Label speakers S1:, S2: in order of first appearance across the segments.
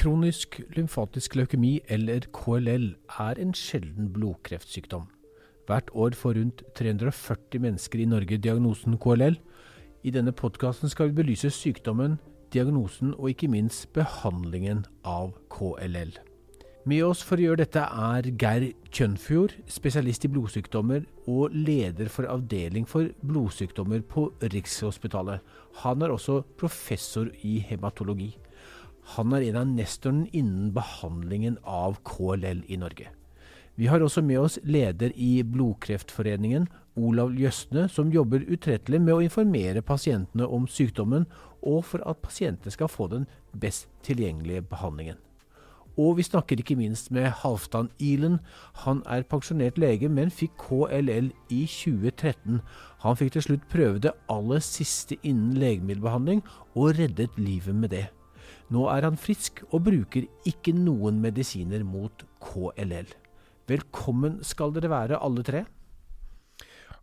S1: Kronisk lymfatisk leukemi, eller KLL, er en sjelden blodkreftsykdom. Hvert år får rundt 340 mennesker i Norge diagnosen KLL. I denne podkasten skal vi belyse sykdommen, diagnosen og ikke minst behandlingen av KLL. Med oss for å gjøre dette er Geir Kjønfjord, spesialist i blodsykdommer og leder for avdeling for blodsykdommer på Rikshospitalet. Han er også professor i hematologi. Han er en av nestorene innen behandlingen av KLL i Norge. Vi har også med oss leder i Blodkreftforeningen, Olav Jøsne, som jobber utrettelig med å informere pasientene om sykdommen, og for at pasientene skal få den best tilgjengelige behandlingen. Og vi snakker ikke minst med Halvdan Ilen. Han er pensjonert lege, men fikk KLL i 2013. Han fikk til slutt prøve det aller siste innen legemiddelbehandling, og reddet livet med det. Nå er han frisk og bruker ikke noen medisiner mot KLL. Velkommen skal dere være, alle tre.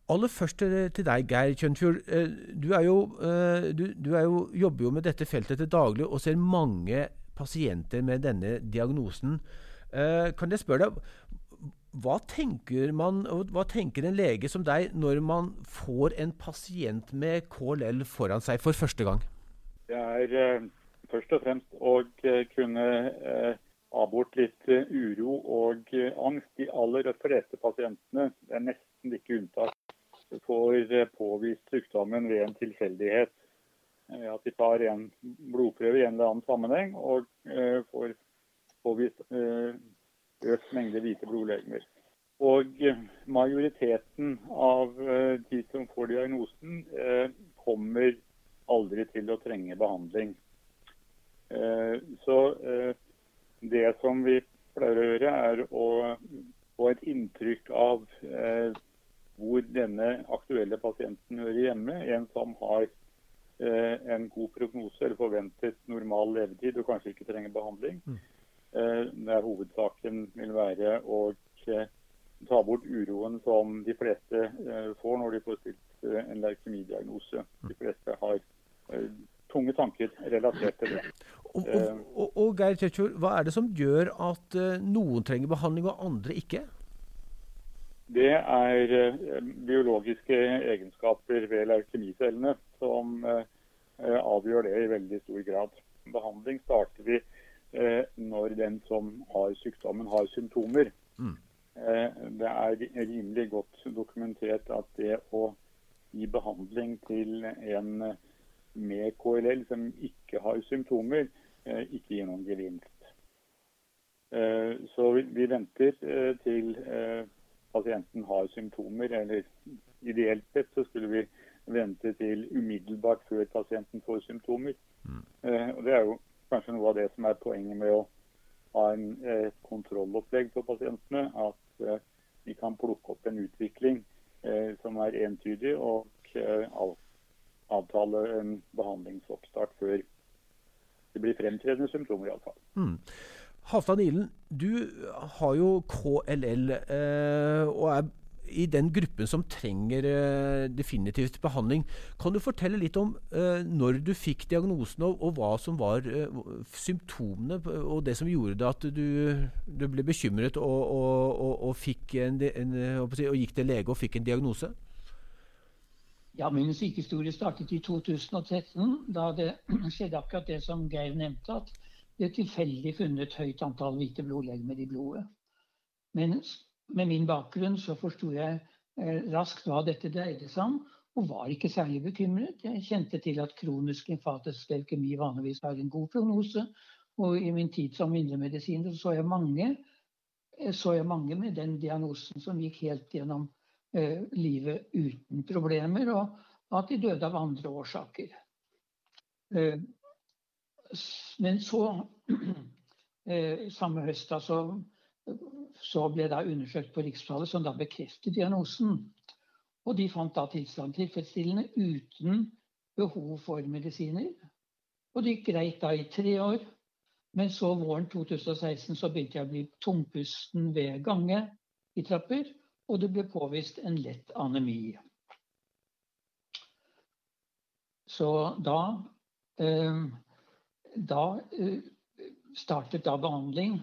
S1: Aller først til deg, Geir Kjønfjord. Eh, du, er jo, eh, du, du er jo, jobber jo med dette feltet til daglig og ser mange pasienter med denne diagnosen. Eh, kan jeg spørre deg, hva tenker, man, hva tenker en lege som deg når man får en pasient med KLL foran seg for første gang?
S2: Det er først og fremst å eh, kunne eh, bort litt eh, uro og angst. De aller fleste pasientene, det er nesten ikke unntak, får påvist sykdommen ved en tilfeldighet. At de tar en blodprøve i en eller annen sammenheng og får påvist økt mengde hvite blodlegemer. Og majoriteten av de som får diagnosen, kommer aldri til å trenge behandling. Eh, så eh, det som vi pleier å gjøre, er å få et inntrykk av eh, hvor denne aktuelle pasienten hører hjemme. En som har en god prognose eller forventet normal levetid og kanskje ikke trenger behandling. Mm. Der hovedsaken vil være å ta bort uroen som de fleste får når de får stilt en leukemidiagnose. De fleste har tunge tanker relatert til det.
S1: Og, og, eh, og, og Geir Tjøtjord, hva er det som gjør at uh, noen trenger behandling og andre ikke?
S2: Det er uh, biologiske egenskaper ved leukemicellene som avgjør det i veldig stor grad. Behandling starter vi når den som har sykdommen, har symptomer. Mm. Det er rimelig godt dokumentert at det å gi behandling til en med KLL som ikke har symptomer, eh, ikke gir noen gevinst. Eh, så vi venter eh, til pasienten har symptomer, eller ideelt sett så skulle vi vente til umiddelbart før pasienten får symptomer. Mm. Og Det er jo kanskje noe av det som er poenget med å ha en kontrollopplegg for pasientene. At vi kan plukke opp en utvikling som er entydig og avtale en behandlingsoppstart før det blir fremtredende symptomer, iallfall. Mm.
S1: Halvdan Ilen, du har jo KLL eh, og er i den gruppen som trenger eh, definitivt behandling. Kan du fortelle litt om eh, når du fikk diagnosen, og, og hva som var eh, symptomene, og det som gjorde det at du, du ble bekymret og, og, og, en, en, og gikk til lege og fikk en diagnose?
S3: Ja, Min sykehistorie startet i 2013, da det skjedde akkurat det som Geir nevnte, at det tilfeldig funnet høyt antall hvite blodlegemer i blodet. Men med min bakgrunn så forsto jeg eh, raskt hva dette dreide seg om, og var ikke særlig bekymret. Jeg kjente til at kronisk lymfatisk leukemi vanligvis har en god prognose. Og i min tid som indremedisiner så eh, så jeg mange med den diagnosen som gikk helt gjennom livet uten problemer, og at de døde av andre årsaker. Eh, men så, eh, samme høst, altså, så ble det undersøkt på Rikshospitalet, som da bekreftet diagnosen. Og de fant da tilstanden tilfredsstillende uten behov for medisiner. Og det gikk greit da i tre år. Men så våren 2016 så begynte jeg å bli tungpusten ved gange i trapper og det ble påvist en lett anemi. Så da, eh, da eh, startet da behandling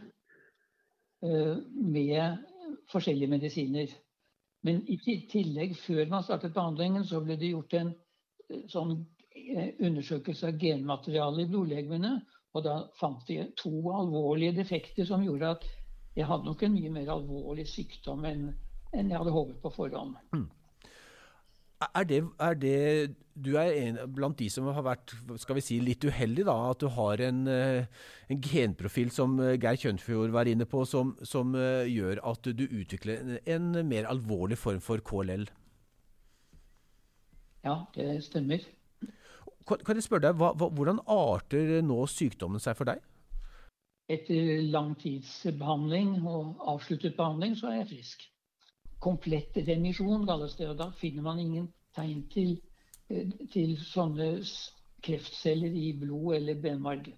S3: eh, med forskjellige medisiner. Men i tillegg, før man startet behandlingen, så ble det gjort en eh, sånn undersøkelse av genmaterialet i blodlegemene. Og da fant de to alvorlige defekter som gjorde at jeg hadde nok en mye mer alvorlig sykdom enn, enn jeg hadde håpet på forhånd. Mm.
S1: Er det, er det, Du er en blant de som har vært skal vi si, litt uheldig, da, at du har en, eh, en genprofil som eh, Geir Kjønfjord var inne på, som, som, eh, gjør at du utvikler en mer alvorlig form for KLL?
S3: Ja, det stemmer.
S1: Kan jeg spørre deg, hva, Hvordan arter nå sykdommen seg for deg?
S3: Etter lang tids behandling og avsluttet behandling, så er jeg frisk komplett remisjon, kalles det. Og da finner man ingen tegn til, eh, til sånne kreftceller i blod eller benmarg.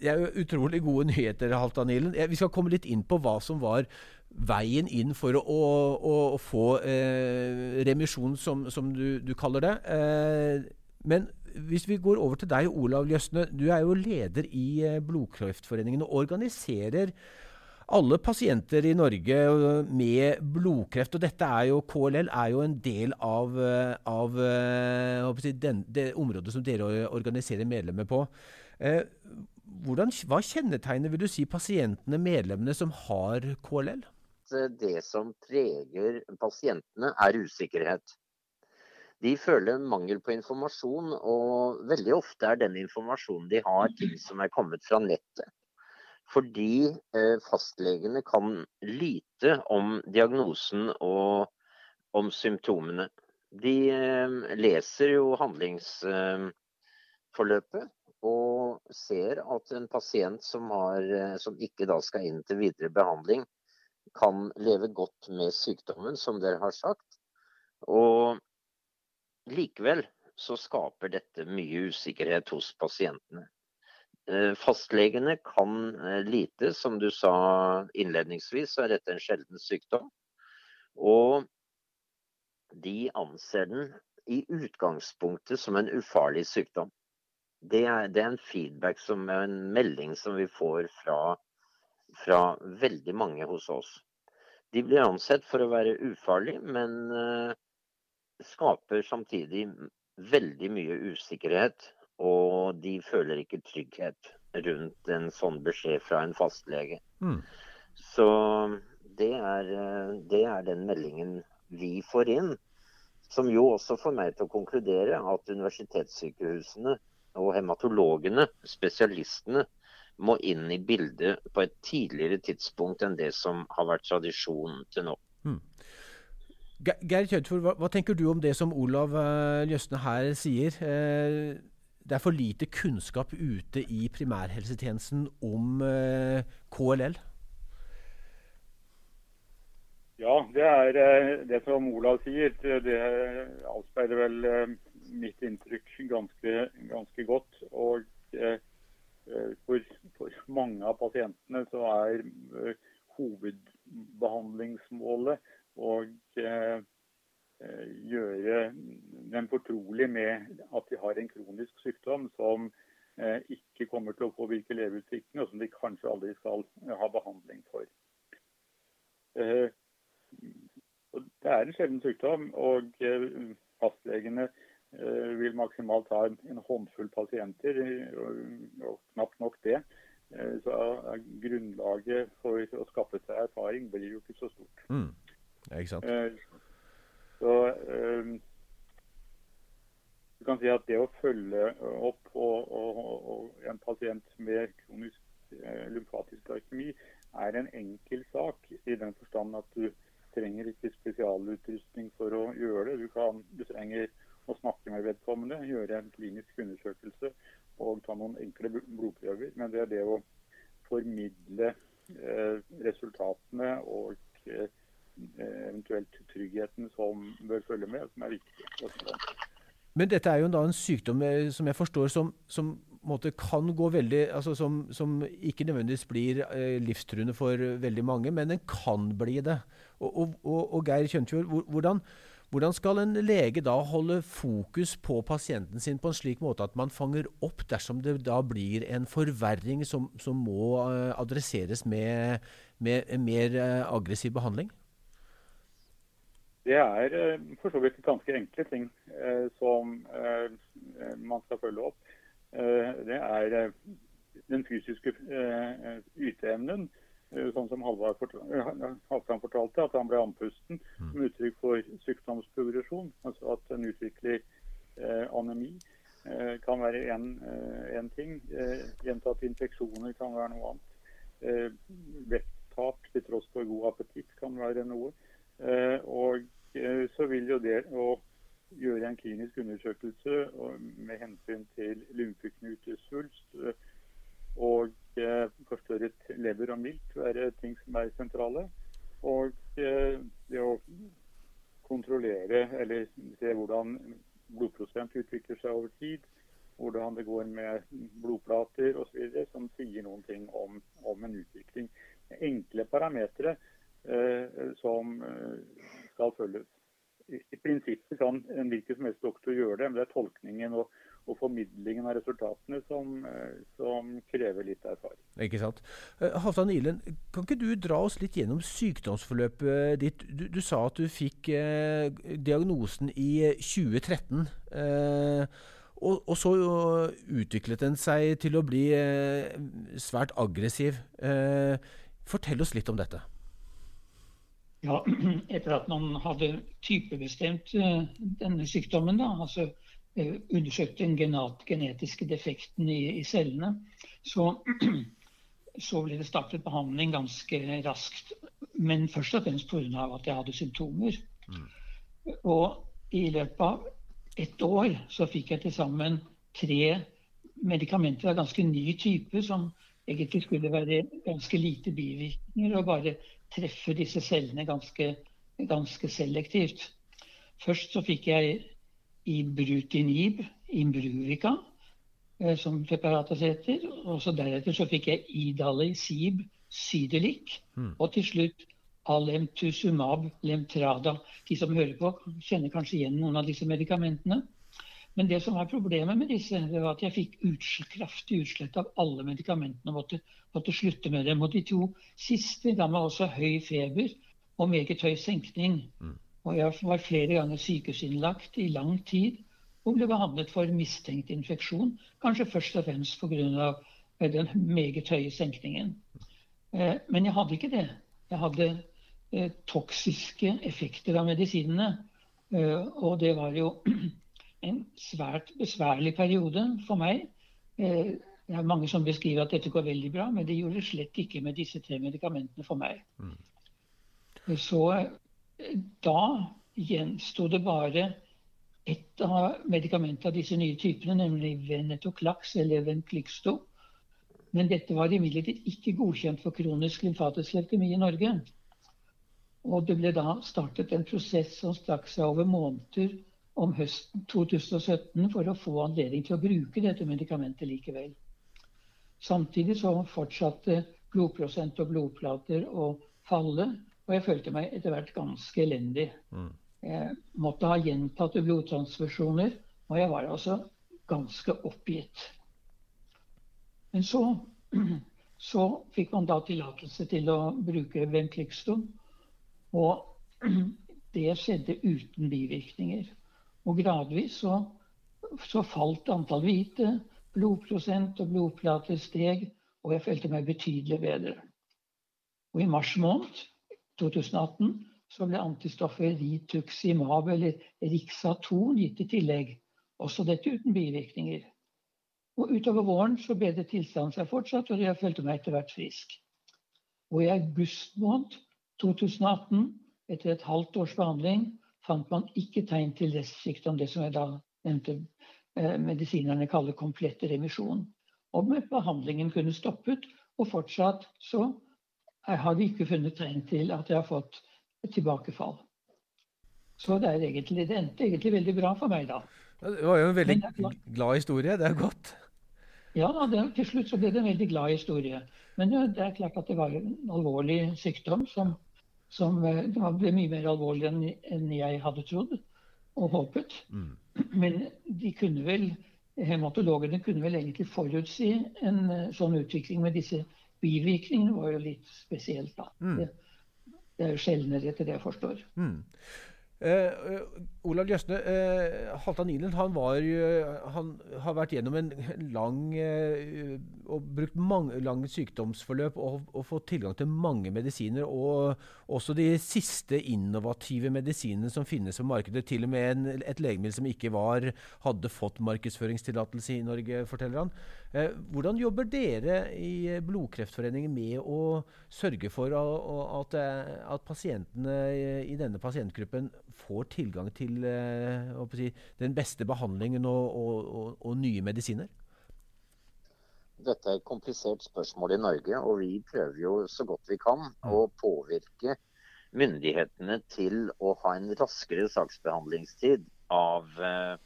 S1: Det er jo utrolig gode nyheter, Halvdan Nilen. Vi skal komme litt inn på hva som var veien inn for å, å, å få eh, remisjon, som, som du, du, kaller det. Eh, men hvis vi går over til deg, Olav Ljøsne. Du er jo leder i eh, Blodkreftforeningen og organiserer alle pasienter i Norge med blodkreft, og dette er jo, KLL er jo en del av, av den, det området som dere organiserer medlemmer på. Eh, hvordan, hva kjennetegner vil du si, pasientene, medlemmene, som har KLL?
S4: Det som preger pasientene, er usikkerhet. De føler mangel på informasjon, og veldig ofte er den informasjonen de har, ting som er kommet fra nettet. Fordi eh, fastlegene kan lite om diagnosen og om symptomene. De eh, leser jo handlingsforløpet og ser at en pasient som, har, eh, som ikke da skal inn til videre behandling, kan leve godt med sykdommen, som dere har sagt. Og likevel så skaper dette mye usikkerhet hos pasientene. Eh, fastlegene kan eh, lite. Som du sa innledningsvis, så er dette en sjelden sykdom. Og de anser den i utgangspunktet som en ufarlig sykdom. Det er, det er en feedback, som er en melding som vi får fra, fra veldig mange hos oss. De blir ansett for å være ufarlig, men uh, skaper samtidig veldig mye usikkerhet og de føler ikke trygghet rundt en sånn beskjed fra en fastlege. Mm. Så det er, det er, den meldingen vi får inn. Som jo også får meg til å konkludere at universitetssykehusene og hematologene, spesialistene, må inn i bildet på et tidligere tidspunkt enn det som har vært tradisjonen til nå. Mm.
S1: Geir Kjødfjord, hva, hva, tenker du om det som Olav uh, Ljøsne her sier? Uh, det er for lite kunnskap ute i primærhelsetjenesten om eh, KLL?
S2: Ja, det er eh, det som Olav sier. Det avspeiler vel pasienter, undersøkelse og ta noen enkle blodprøver. Men det er det å formidle eh, resultatene og eh, eventuelt tryggheten som bør følge med, som er viktig.
S1: Men dette er jo en sykdom eh, som jeg forstår som, som kan gå veldig altså som, som, ikke nødvendigvis blir eh, livstruende for veldig mange, men den kan bli det. Og, og, og Geir Kjøntfjord, hvordan, Hvordan skal en lege da holde fokus på pasienten sin på en slik måte at man fanger opp dersom det da blir en forverring som, som må adresseres med, med mer aggressiv behandling?
S2: Det er for så vidt ganske enkle ting som man skal følge opp. Det er den fysiske yteevnen Eh, sånn som eh, Halvdan fortalte, at han ble andpusten mm. som uttrykk for sykdomsprogresjon. Altså at en utvikler eh, anemi. Eh, kan være én ting. Eh, gjentatte infeksjoner kan være noe annet. Eh, vekttap til tross for god appetitt kan være noe. og så vil jo det å gjøre en klinisk undersøkelse med hensyn til lymfeknutesvulst og eh, forstørret lever og milt være ting som er sentrale. Og eh, det å kontrollere eller se hvordan blodprosent utvikler seg over tid, hvordan det går med blodplater osv., som sier noen ting om, om en utvikling. Enkle parametere eh, som eh, skal følges. I, I, prinsippet kan en hvilken som helst doktor gjøre det, men det er tolkningen og, og formidlingen av resultatene som, eh, som, krever litt erfaring.
S1: Ikke sant. Eh, Halvdan Ilen, kan ikke du dra oss litt gjennom sykdomsforløpet ditt? Du, du sa at du fikk eh, diagnosen i 2013. Eh, og, og, så utviklet den seg til å bli eh, svært aggressiv. Eh, fortell oss litt om dette.
S3: Ja, Etter at man hadde typebestemt denne sykdommen, da, altså Eh, undersøkte den genetiske defekten i, i cellene, så, så, ble det startet behandling ganske raskt. Men først og fremst pga. at jeg hadde symptomer. Mm. Og i løpet av ett år så fikk jeg til sammen tre medikamenter av ganske ny type, som egentlig skulle være ganske lite bivirkninger og bare treffe disse cellene ganske, ganske selektivt. Først så fikk jeg Ibrutinib, Imbruvika, eh, som preparatet heter. Og så deretter så fikk jeg Idalisib Sydelik. Mm. Og til slutt Alemtusumab Lemtrada. De som hører på, kjenner kanskje igjen noen av disse medikamentene. Men det som var problemet med disse, det var at jeg fikk utslett, kraftig utslett av alle medikamentene og måtte, måtte, slutte med dem. Og de to siste ga meg også høy feber og meget høy senkning. Mm. Og jeg var flere ganger sykehusinnlagt i lang tid og ble behandlet for mistenkt infeksjon. Kanskje først og fremst pga. Eh, den meget høye senkningen. Eh, men jeg hadde ikke det. Jeg hadde eh, toksiske effekter av medisinene. Og det var jo en svært besværlig periode for meg. Det er mange som beskriver at dette går veldig bra, men det gjorde det slett ikke med disse tre medikamentene for meg. Mm. Så da gjensto det bare ett av medikamentene av disse nye typene, nemlig Venetoclax eller Venclixto. Men dette var imidlertid ikke godkjent for kronisk lymfatisk leukemi i Norge. Og det ble da startet en prosess som strakk seg over måneder om høsten 2017 for å få anledning til å bruke dette medikamentet likevel. Samtidig så fortsatte blodprosent og blodplater å falle. Og jeg følte meg etter hvert ganske elendig. Mm. Jeg måtte ha gjentatte blodtransfusjoner, og jeg var altså ganske oppgitt. Men så, så fikk man da tillatelse til å bruke Venclixton. Og det skjedde uten bivirkninger. Og gradvis så, så falt antall hvite, blodprosent og blodplater steg, og jeg følte meg betydelig bedre. Og i mars måned 2018 så ble antistoffet rituximab eller Rixaton gitt i tillegg. Også dette uten bivirkninger. Og Utover våren så bedret tilstanden seg fortsatt, og jeg følte meg etter hvert frisk. Og I august måned 2018, etter et halvt års behandling, fant man ikke tegn til restsykdom, det som jeg da nevnte eh, medisinerne kaller komplett remisjon. Og med behandlingen kunne stoppet, og fortsatt så jeg har ikke funnet tegn til at jeg har fått et tilbakefall. Så det, er egentlig, det endte egentlig veldig bra for meg da.
S1: Det var jo en veldig glad historie. Det er godt.
S3: Ja, det, til slutt så ble det en veldig glad historie. Men det er klart at det var en alvorlig sykdom som som ble mye mer alvorlig enn jeg hadde trodd og håpet. Mm. Men de kunne vel, hematologene kunne vel egentlig forutsi en sånn utvikling med disse bivirkningene. var jo litt spesielt, da. Mm. Det, det, er jo sjeldnere, etter det jeg forstår. Mm.
S1: Eh, Olav Jøsne, eh, Halvdan Nyland han, var, han har vært gjennom en lang og brukt mange, lang sykdomsforløp og, og, fått tilgang til mange medisiner. Og også de siste innovative medisinene som finnes på markedet. Til og med en, et legemiddel som ikke var, hadde fått markedsføringstillatelse i Norge, forteller han. Hvordan jobber dere i Blodkreftforeningen med å sørge for at, at pasientene i denne pasientgruppen får tilgang til eh, si, den beste behandlingen og, og, og, og, nye medisiner?
S4: Dette er et komplisert spørsmål i Norge, og vi prøver jo så godt vi kan å påvirke myndighetene til å ha en raskere saksbehandlingstid av eh,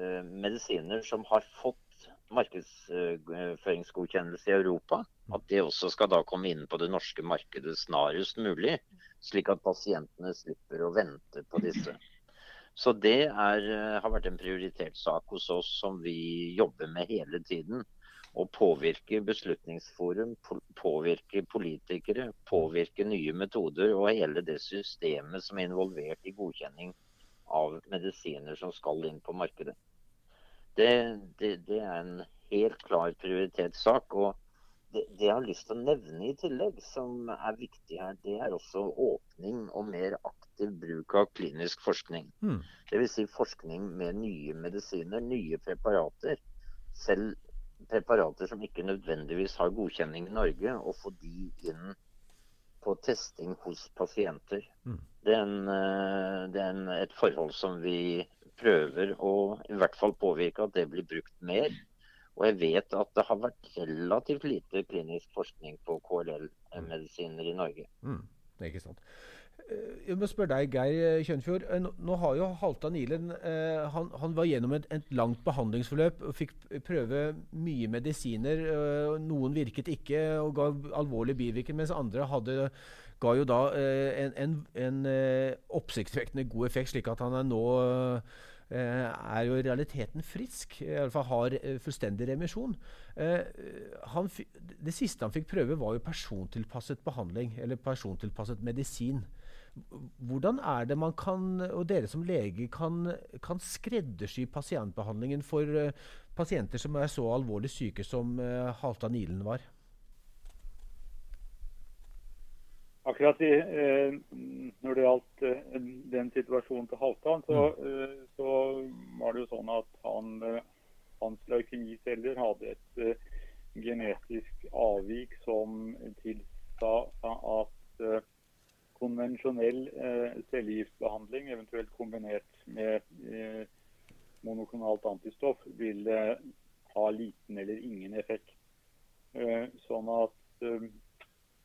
S4: eh medisiner som har fått markedsføringsgodkjennelse i Europa. At det også skal da komme inn på det norske markedet snarest mulig. Slik at pasientene slipper å vente på disse. Så det er, eh, har vært en prioritert sak hos oss som vi jobber med hele tiden. Å påvirke Beslutningsforum, påvirke politikere, påvirke nye metoder og hele det systemet som er involvert i godkjenning av medisiner som skal inn på markedet. Det, det, det, er en helt klar prioritetssak. og det, det, jeg har lyst til å nevne i tillegg, som er viktig her, det er også åpning og mer aktiv bruk av klinisk forskning. Mm. Dvs. Si forskning med nye medisiner, nye preparater. Selv preparater som ikke nødvendigvis har godkjenning i Norge, og få de inn på testing hos pasienter. Mm. Det er, en, eh, det er en, et forhold som vi prøver å i hvert fall påvirke at det blir brukt mer. Og jeg vet at det har vært relativt lite klinisk forskning på KLL-medisiner i Norge.
S1: Mm, det er ikke sant. Eh, jeg må spørre deg, Geir Kjønfjord. Eh, nå har jo Halvdan Ilen eh, han, han, var gjennom et, et, langt behandlingsforløp og fikk prøve mye medisiner. Noen virket ikke og ga alvorlige bivirkninger, mens andre hadde, ga jo da en, en, en oppsiktsvekkende god effekt, slik at han er nå er jo i realiteten frisk. I alle fall har eh, fullstendig remisjon. Eh, det siste han fikk prøve, var jo persontilpasset behandling, eller persontilpasset medisin. Hvordan er det man kan, og dere som lege, kan, kan skreddersy pasientbehandlingen for pasienter som er så alvorlig syke som Halvdan Ilen var?
S2: Akkurat i, eh, når det gjaldt eh, den situasjonen til Halvdan, så, mm. eh, så, var det jo sånn at han, eh, hans leukemiceller hadde et eh, genetisk avvik som tilsa at eh, konvensjonell cellegiftbehandling, eventuelt kombinert med monokonalt antistoff, ville ha liten eller ingen effekt. sånn at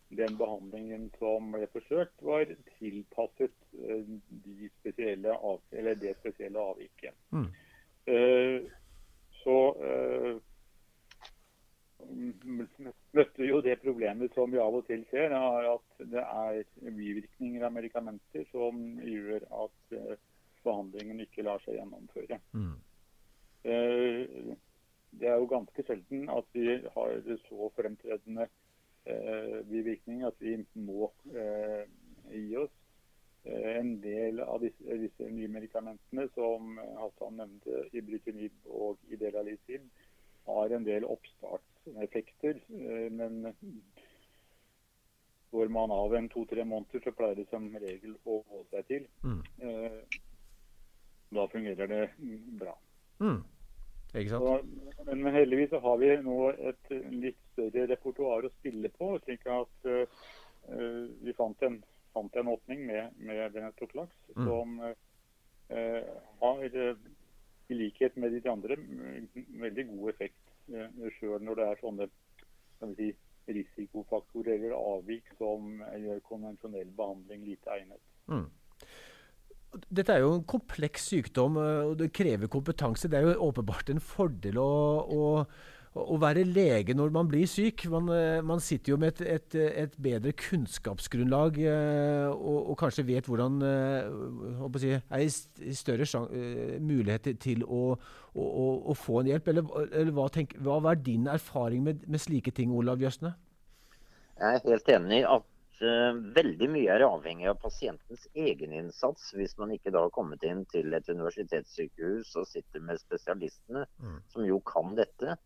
S2: den behandlingen som ble forsøkt, var tilpasset uh, de spesielle av, det spesielle avviket. Mm. Uh, så uh, møtte jo det problemet som vi av og til ser, er at det er bivirkninger av medikamenter som gjør at behandlingen ikke lar seg gjennomføre. Mm. det er jo ganske sjelden at vi har så fremtredende Eh, bivirkning at vi må eh, gi oss. Eh, en del av disse, disse nye medikamentene som Hassan nevnte, ibrutinib og idealisib, har en del oppstartseffekter. Men går man av en to-tre måneder, så pleier det som regel å gå seg til. Mm. Da fungerer det bra. Mm.
S1: Så,
S2: men, men, heldigvis så har vi nå et litt større repertoar å spille på. slik at uh, vi fant en, fant en, åpning med, med Venetoklaks mm. som uh, har, i likhet med de andre, veldig god effekt. Uh, Sjøl når det er sånne si, risikofaktorer eller avvik som gjør konvensjonell behandling lite egnet. Mm.
S1: Dette er jo en kompleks sykdom, og det krever kompetanse. Det er jo åpenbart en fordel å, å, å være lege når man blir syk. Man, eh, man sitter jo med et, et, et bedre kunnskapsgrunnlag eh, og, og, kanskje vet hvordan eh, si, er i større mulighet til å, å, få en hjelp. Eller, eller hva, tenk, hva, er din erfaring med, med slike ting, Olav Jøsne?
S4: Jeg er helt enig i at veldig mye er avhengig av pasientens egeninnsats. Hvis man ikke da har kommet inn til et universitetssykehus og sitter med spesialistene, mm. som jo kan dette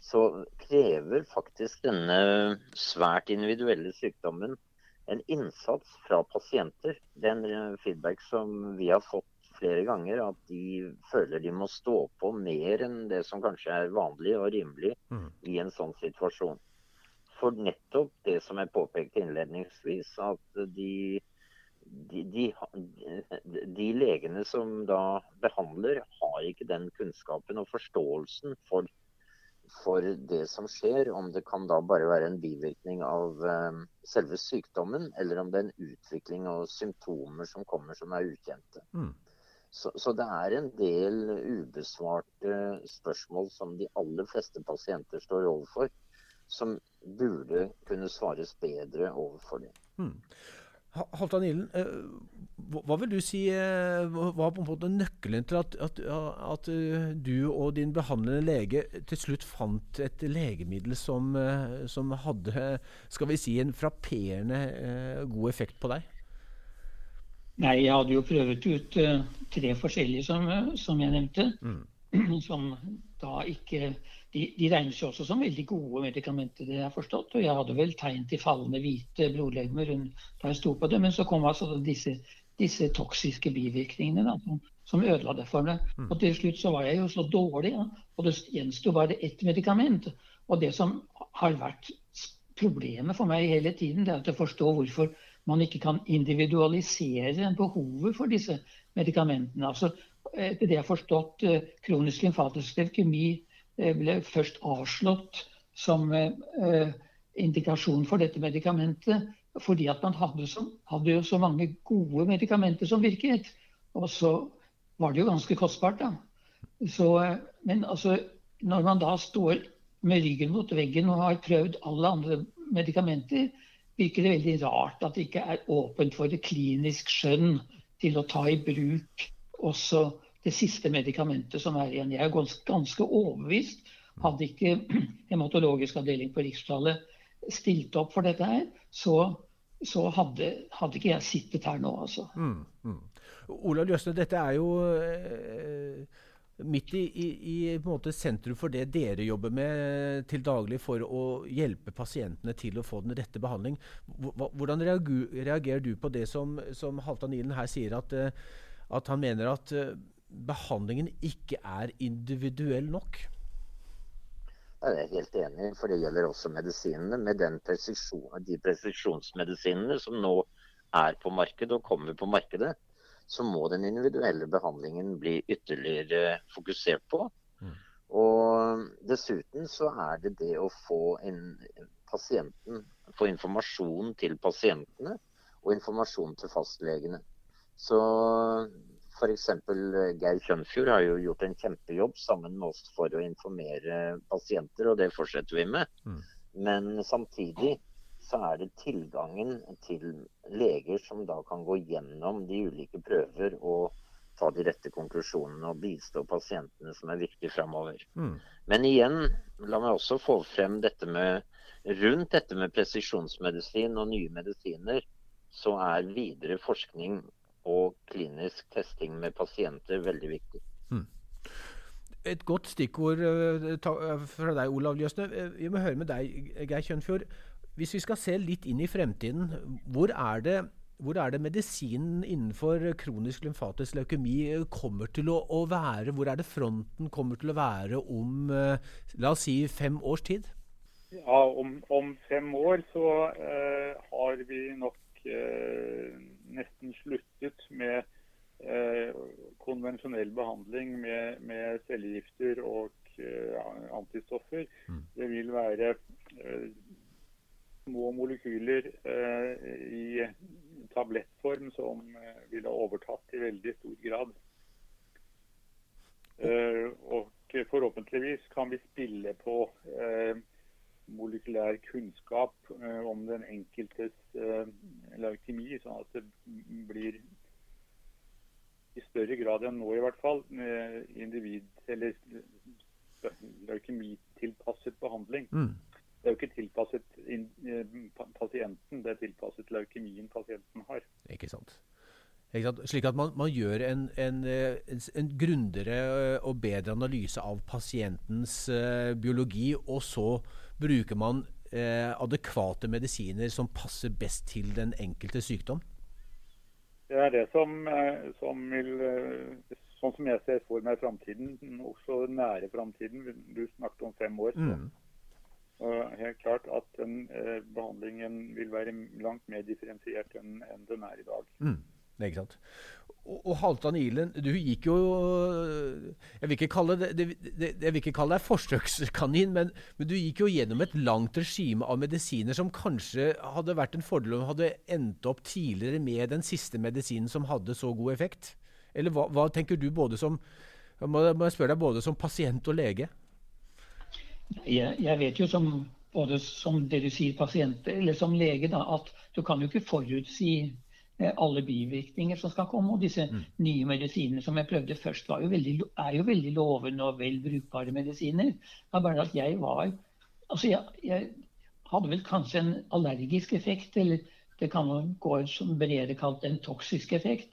S4: så krever faktisk denne svært individuelle sykdommen en innsats fra pasienter. Den feedback som vi har fått flere ganger, at de føler de må stå på mer enn det som kanskje er vanlig og rimelig mm. i en sånn situasjon. For nettopp det som jeg påpekte innledningsvis, at de, de, de, de legene som da behandler, har ikke den kunnskapen og forståelsen for for det som skjer, om det kan da bare være en bivirkning av um, selve sykdommen, eller om det er en utvikling og symptomer som kommer som er ukjente. Mm. Så, så, det er en del ubesvarte spørsmål som de aller fleste pasienter står overfor, som burde kunne svares bedre overfor dem. Mm.
S1: Halvdan Ilen, eh, hva vil du si eh, var på en måte nøkkelen til at, at, at, eh, du og din behandlende lege til slutt fant et legemiddel som, som hadde skal vi si, en frapperende god effekt på deg?
S3: Nei, jeg hadde jo prøvd ut tre forskjellige, som, som jeg nevnte. Mm. Som da ikke de, de, regnes jo også som veldig gode medikamenter, det jeg har forstått. Og jeg hadde vel tegn til fallende hvite blodlegemer da jeg sto på det. Men så kom altså disse, disse toksiske bivirkningene da, som, som, ødela det for meg. Mm. Og til slutt så var jeg jo så dårlig, ja. og det gjensto bare ett medikament. Og det som har vært problemet for meg hele tiden, det er å forstå hvorfor man ikke kan individualisere behovet for disse medikamentene. Altså, etter det jeg har forstått, eh, kronisk lymfatisk leukemi ble først avslått som eh, indikasjon for dette medikamentet. Fordi at man hadde, så, hadde jo så mange gode medikamenter som virket. Og så var det jo ganske kostbart, da. Så, eh, men altså, når man da står med ryggen mot veggen og har prøvd alle andre medikamenter, virker det veldig rart at det ikke er åpent for det klinisk skjønn til å ta i bruk også det siste medikamentet som er igjen. Jeg er ganske, ganske overbevist. Hadde ikke hematologisk avdeling på Rikshospitalet stilt opp for dette her, så, så hadde, hadde, ikke jeg sittet her nå, altså. Mm, mm.
S1: Olav Løsne, dette er jo eh, midt i, i, i sentrum for det dere jobber med til daglig for å hjelpe pasientene til å få den rette behandling. Hvordan reagerer du på det som, som Halvdan Ilen her sier, at, eh, at han mener at eh, behandlingen ikke er individuell nok?
S4: Jeg er helt enig, for det gjelder også medisinene. Med presisjon, de presisjonsmedisinene som nå er på markedet og kommer på markedet, så må den individuelle behandlingen bli ytterligere fokusert på. Mm. Og Dessuten så er det det å få, en, pasienten, få informasjon til pasientene og informasjon til fastlegene. Så F.eks. Eh, Geir Kjønfjord har jo gjort en kjempejobb sammen med oss for å informere pasienter, og det fortsetter vi med. Mm. Men samtidig så er det tilgangen til leger som da kan gå gjennom de ulike prøver og ta de rette konklusjonene og bistå pasientene som er viktig framover. Mm. Men igjen, la meg også få frem dette med rundt dette med presisjonsmedisin og nye medisiner, så er videre forskning og klinisk testing med pasienter veldig viktig. Hmm.
S1: Et godt stikkord eh, eh, fra deg, Olav Ljøsne. Eh, vi må høre med deg, Geir Kjønfjord. Hvis vi skal se litt inn i fremtiden, hvor er det, hvor er det medisinen innenfor kronisk lymfatisk leukemi kommer til å, å, være? Hvor er det fronten kommer til å være om la oss si fem års tid?
S2: Ja, Om, om fem år så uh, har vi nok uh, nesten sluttet med eh, konvensjonell behandling med, med cellegifter og eh, antistoffer. Mm. Det vil være eh, små molekyler eh, i tablettform som eh, vil ha overtatt i veldig stor grad. Eh, og forhåpentligvis kan vi spille på eh, molekylær kunnskap eh, om den enkeltes eh, leukemi, sånn at det blir i større grad enn nå i hvert fall individ- eller leukemitilpasset behandling. Mm. Det er jo ikke tilpasset pasienten, det er tilpasset leukemien pasienten har.
S1: Ikke sant. Slik at man, man gjør en, en, en, en, grundigere eh, og bedre analyse av pasientens uh, biologi, og så bruker man uh, adekvate medisiner som passer best til den enkelte sykdom?
S2: Det er det som, som vil Sånn som jeg ser for meg framtiden, også nære framtiden. Du snakket om fem år. Så. Mm. Og helt klart at den behandlingen vil være langt mer differensiert enn, enn den er i dag. Mm.
S1: Ikke sant? Og, og Halvdan Ilen, du gikk jo Jeg vil ikke kalle, det, det, det, jeg vil ikke kalle deg forsøkskanin, men, men, du gikk jo gjennom et langt regime av medisiner som kanskje hadde vært en fordel om hadde endt opp tidligere med den siste medisinen som hadde så god effekt? Eller hva, hva tenker du både som må, må jeg spørre deg både som pasient og lege?
S3: Jeg, jeg vet jo som både som det du sier pasient eller som lege da, at du kan jo ikke forutsi alle bivirkninger som skal komme. Og disse mm. nye medisinene som jeg prøvde først, jo veldig, er jo veldig lovende og vel brukbare medisiner. Det er bare at jeg var Altså, jeg, jeg hadde vel kanskje en allergisk effekt, eller det kan gå som bredere kalt en toksisk effekt.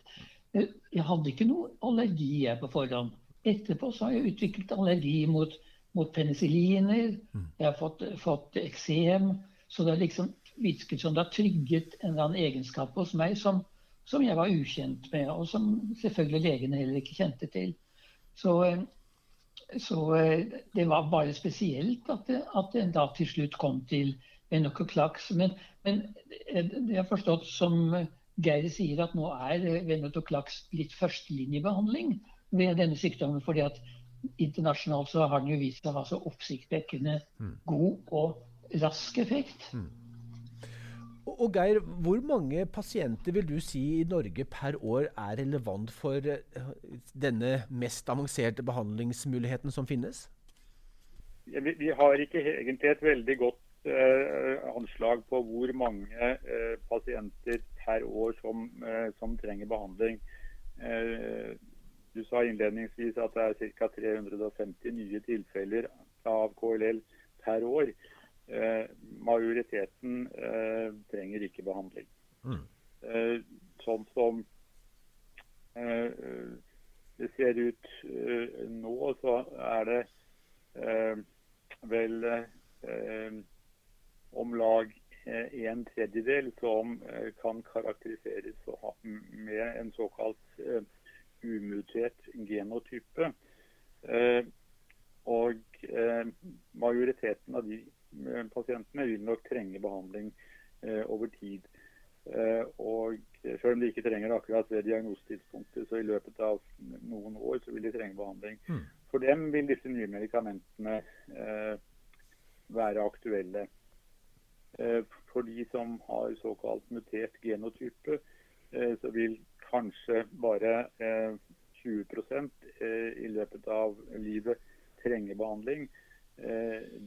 S3: Eh, jeg hadde ikke noe allergi jeg på forhånd. Etterpå så har jeg utviklet allergi mot, mot penicilliner. Mm. Jeg har fått, fått eksem. Så det er liksom virket som det har trygget en eller annen egenskap hos meg som, som, jeg var ukjent med, og som selvfølgelig legene heller ikke kjente til. Så, eh, så eh, det var bare spesielt at det, at en da til slutt kom til venococlax. Men, men det jeg har forstått som Geir sier, at nå er venococlax blitt førstelinjebehandling ved denne sykdommen. fordi at internasjonalt så har den jo vist seg å ha så oppsiktsvekkende mm. god og rask effekt. Mm.
S1: Og Geir, hvor mange pasienter vil du si i Norge per år er relevant for eh, denne mest avanserte behandlingsmuligheten som finnes?
S2: Vi, vi, har ikke egentlig et veldig godt eh, anslag på hvor mange eh, pasienter per år som, eh, som trenger behandling. Eh, du sa innledningsvis at det er ca. 350 nye tilfeller av KLL per år. Eh, majoriteten eh, trenger ikke behandling. Mm. Eh, sånn som det ser ut nå, så er det vel om lag en tredjedel som kan karakteriseres med en såkalt umutert genotype. Og majoriteten av de pasientene vil nok trenge behandling eh, over tid. Eh, og Selv om de ikke trenger akkurat ved diagnosetidspunktet, så i løpet av noen år så vil de trenge behandling. Mm. For dem vil disse nye medikamentene eh, være aktuelle. For de som har såkalt mutert genotype, så vil kanskje bare 20% i løpet av livet trenge behandling.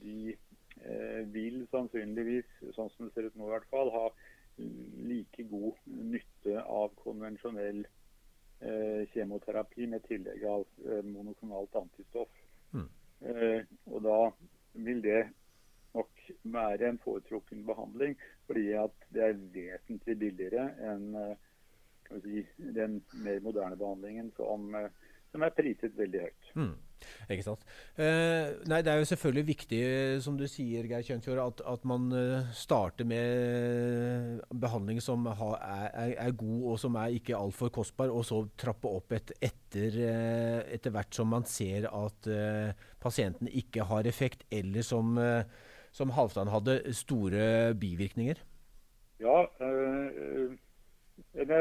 S2: De Eh, vil sannsynligvis, sånn som det ser ut nå i hvert fall, ha like god nytte av konvensjonell eh, kjemoterapi med tillegg av eh, monoklonalt antistoff. Mm. og da vil det nok være en foretrukken behandling, fordi at det er vesentlig billigere enn si, den mer moderne behandlingen som, som er priset veldig høyt. Mm.
S1: Ikke sant. Eh, nei, det er jo selvfølgelig viktig, som du sier, Geir Kjønfjord, at, at, man eh, starter med behandling som ha, er, er, god og som er ikke altfor kostbar, og så trappe opp et, etter, eh, etter, hvert som man ser at eh, pasienten ikke har effekt, eller som, eh, som Halvdan hadde, store bivirkninger?
S2: Ja, øh, det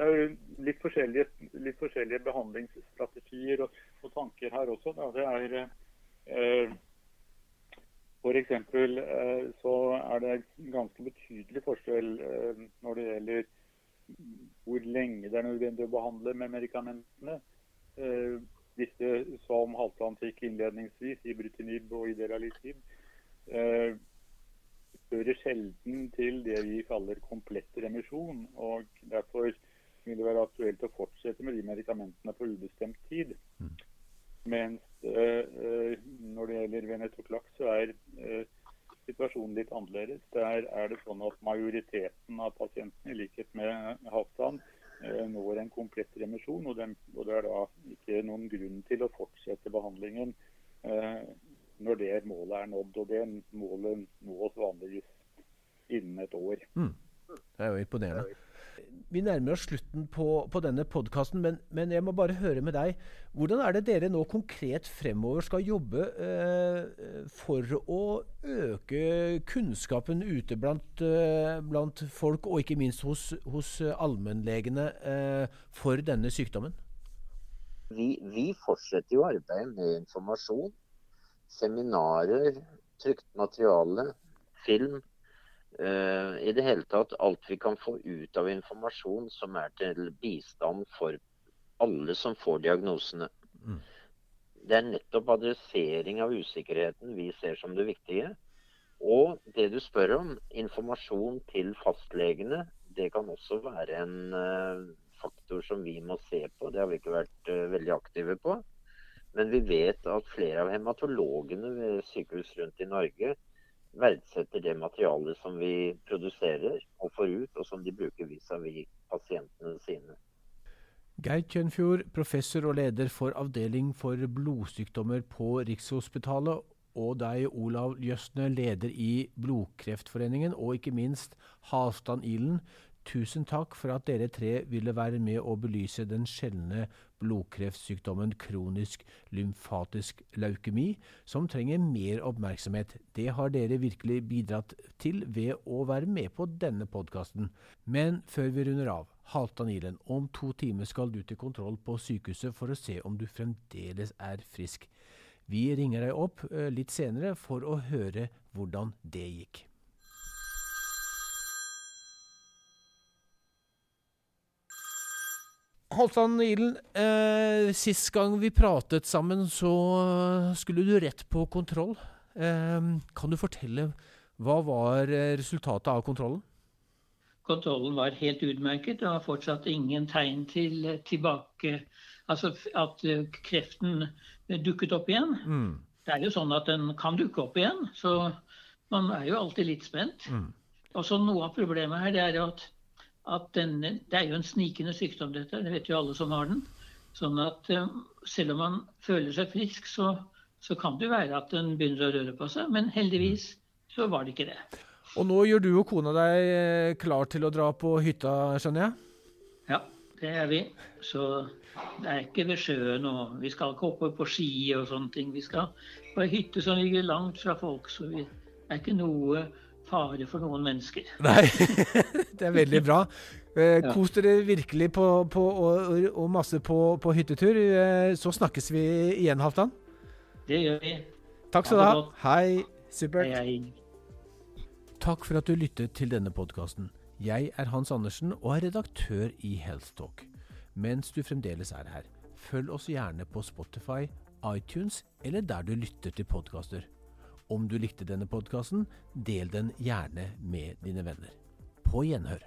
S2: er litt forskjellige, litt forskjellige behandlingsstrategier og, og, tanker her også. Da. Det er eh, F.eks. Eh, så er det ganske betydelig forskjell eh, når det gjelder hvor lenge det er nødvendig å behandle med medikamentene. Eh, disse som Halvdan fikk innledningsvis, i Brutinib og i eh, fører sjelden til det vi kaller komplett remisjon. og Derfor vil det være aktuelt å fortsette med de medikamentene på ubestemt tid. Mm. Mens øh, når det gjelder venetoclax, så er øh, situasjonen litt annerledes. Der er det sånn at majoriteten av pasientene, i likhet med Halvdan, øh, når en komplett remisjon. Og, den, og, det er da ikke noen grunn til å fortsette behandlingen når det målet er nådd. Og det målet nås vanligvis innen et år. Mm.
S1: Det er jo imponerende. Vi nærmer oss slutten på, på denne podkasten, men, men, jeg må bare høre med deg. Hvordan er det dere nå konkret fremover skal jobbe eh, for å øke kunnskapen ute blant, eh, blant folk, og ikke minst hos, hos allmennlegene, eh, for denne sykdommen?
S4: Vi, vi fortsetter jo arbeidet med informasjon. Seminarer, trykt materiale, film Uh, I det hele tatt alt vi kan få ut av informasjon som er til bistand for alle som får diagnosene. Mm. Det er nettopp adressering av usikkerheten vi ser som det viktige. Og det du spør om, informasjon til fastlegene, det kan også være en uh, faktor som vi må se på. Det har vi ikke vært uh, veldig aktive på. Men vi vet at flere av hematologene ved sykehus rundt i Norge verdsetter det materialet som vi produserer og får ut, og som de bruker vis-à-vis pasientene sine.
S1: Geir Kjønfjord, professor og leder for avdeling for blodsykdommer på Rikshospitalet, og deg, Olav Jøsne, leder i Blodkreftforeningen, og ikke minst Halvdan Ilen, Tusen takk for at dere tre ville være med å belyse den sjeldne blodkreftsykdommen kronisk lymfatisk leukemi, som trenger mer oppmerksomhet. Det har dere virkelig bidratt til ved å være med på denne podkasten. Men før vi runder av, Halvdan Ilen, om to timer skal du til kontroll på sykehuset for å se om du fremdeles er frisk. Vi ringer deg opp eh, litt senere for å høre hvordan det gikk. Halvdan Ilen, eh, sist gang vi pratet sammen, så skulle du rett på kontroll. Eh, kan du fortelle hva var eh, resultatet av kontrollen?
S3: Kontrollen var helt utmerket. Det var fortsatt ingen tegn til eh, tilbake Altså at eh, kreften dukket opp igjen. Mm. Det er jo sånn at den kan dukke opp igjen, så man er jo alltid litt spent. Mm. Og så Noe av problemet her det er at at denne, Det er jo en snikende sykdom, dette. Det vet jo alle som har den. Sånn at eh, selv om man føler seg frisk, så, så kan det jo være at den begynner å røre på seg. Men heldigvis så var det ikke det.
S1: Og nå gjør du og kona deg eh, klar til å dra på hytta, skjønner jeg?
S3: Ja, det er vi. Så det er ikke ved sjøen og vi skal ikke oppover på ski og sånne ting. Vi skal på ei hytte som ligger langt fra folk, så vi, det er ikke noe fare for noen mennesker.
S1: Nei, det er veldig bra. Eh, kos dere virkelig på, på, og, og, masse på, på, hyttetur. Eh, så snakkes vi igjen, Halvdan.
S3: Det gjør vi.
S1: Takk skal du ha. Hei. Supert.
S3: Hei, hei.
S1: Takk for at du lyttet til denne podkasten. Jeg er Hans Andersen og er redaktør i Healthtalk. Mens du fremdeles er her, følg oss gjerne på Spotify, iTunes eller der du lytter til podkaster. Om du likte denne podkasten, del den gjerne med dine venner. På gjenhør.